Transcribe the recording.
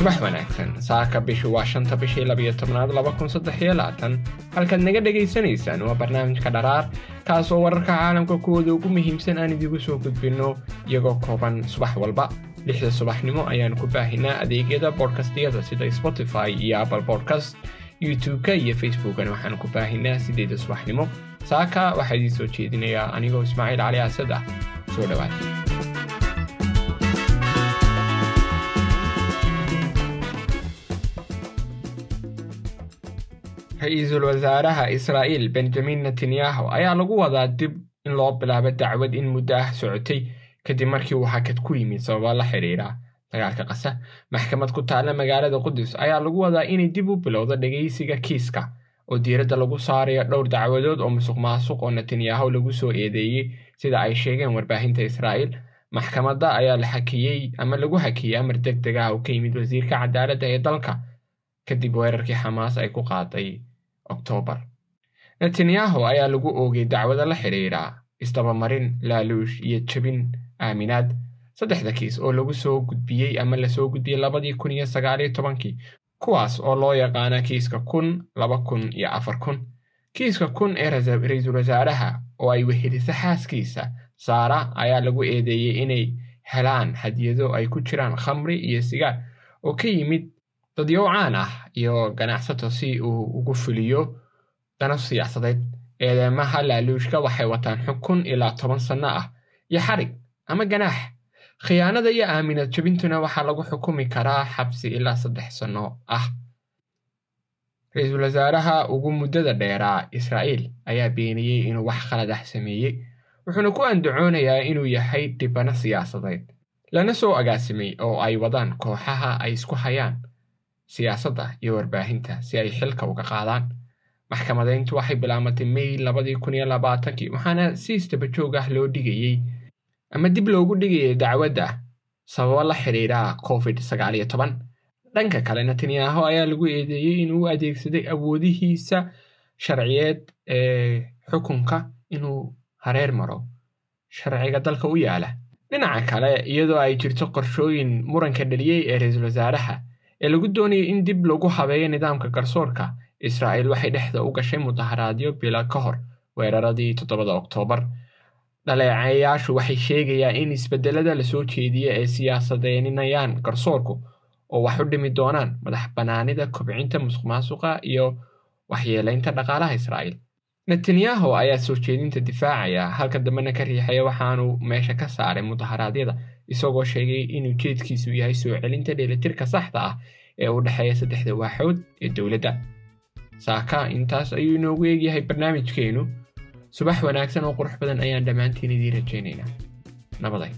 subax wanaagsan saaka bishu waa shanta bishii labiyo tobnaad laba kun saddex iyo labaatan halkaad naga dhegaysanaysaan waa barnaamijka dharaar kaas oo wararka caalamka kuwooda ugu muhiimsan aan idigu soo gudbinno. Iyagoo kooban subax walba. Lixda subaxnimo ayaan ku baahinaa adeegyada bodkastiyada sida spotify iyo apple bodcast youtube-ka iyo facebookan. Waxaan ku baahinaa sideeda subaxnimo. Saaka waxaa idiin soo jeedinayaa anigoo ismaaciil cali asad ah. Soo dhawaad ra'iisul wasaaraha israa'iil benjamin netanyahu ayaa lagu wadaa dib in loo bilaabo dacwad in muddo ah socotay kadib markii uu hakad ku yimid sababa la xidhiidha dagaalka qasa maxkamad ku taalla magaalada qudus ayaa lagu wadaa inay dib u bilowdo dhegaysiga kiiska oo diiradda lagu saarayo dhowr dacwadood oo musuq maasuq oo netanyahu lagu soo eedeeyey sida ay sheegeen warbaahinta israa'iil maxkamadda ayaa la hakiyey ama lagu hakiyey amar deg deg ah oo ka yimid wasiirka cadaaladda ee dalka kadib weerarkii xamaas ay ku qaaday oktoobar netanyahu ayaa lagu oogay dacwada la xidhiidha isdabamarin laaluush iyo jebin aaminaad saddexda kiis oo lagu soo gudbiyey ama la soo gudbiyey labadii kun iyo sagaaliyo tobankii kuwaas oo loo yaqaana kiiska kun laba kun iyo afar kun. Kiiska kun ee ra'iisul wasaaraha oo ay weheliso xaaskiisa saara ayaa lagu eedeeyey inay helaan hadiyado ay ku jiraan khamri iyo sigaar oo ka yimid dadyow caan ah iyo ganacsato si uu ugu fuliyo dana siyaasadeed eedeymaha laaluushka waxay wataan xukun ilaa toban sanno ah iyo xarig ama ganaax khiyaanada iyo aaminad jebintuna waxaa lagu xukumi karaa xabsi ilaa saddex sanno ah. Ra'iisul wasaaraha ugu muddada dheeraa israa'iil ayaa beeniyey inuu wax khalad ah sameeyey wuxuuna ku andacoonayaa inuu yahay dhibano siyaasadeed lana soo agaasimay oo ay wadaan kooxaha ay isku hayaan siyaasadda iyo warbaahinta si ay xilka uga qaadaan. Maxkamadayntu waxay bilaamatay may labadii kun iyo labaatankii waxaana si isdabajoog ah loo dhigayey. Ama dib loogu dhigayay dacwadda sababo la xidhiidha covid sagaal iyo toban. Dhanka kale netanyahu ayaa lagu eedeeyey inuu adeegsaday awoodihiisa sharciyeed ee xukunka inuu hareer maro sharciga dalka u yaalla. Dhinaca kale iyadoo ay jirto qorshooyin muranka dhaliyey ee ra'iisul wasaaraha ee lagu doonayay in dib lagu habeeyo nidaamka garsoorka israa'iil waxay dhexda u gashay mudaharaadyo bila ka hor weeraradii toddobada oktoobar. Dhaleecayaashu waxay sheegayaan in isbedelada la soo jeediya ee siyaasadeyninayaan garsoorku oo wax u dhimi doonaan madax bannaanida kobcinta musuq maasuqa iyo waxyeelaynta dhaqaalaha israa'iil netanyahu ayaa soo jeedinta difaacaya halka dambena ka riixaya waxaanu meesha ka saaray mudaharaadyada isagoo sheegay inuu jeedkiisu yahay soo celinta dheelitirka saxda ah ee u dhexeeya saddexda waaxood ee dowladda. Saaka intaas ayuu inoogu eegyahay barnaamijkeennu subax wanaagsan oo qurux badan ayaan dhammaantiin idiin rajaynaynaa. Nabaday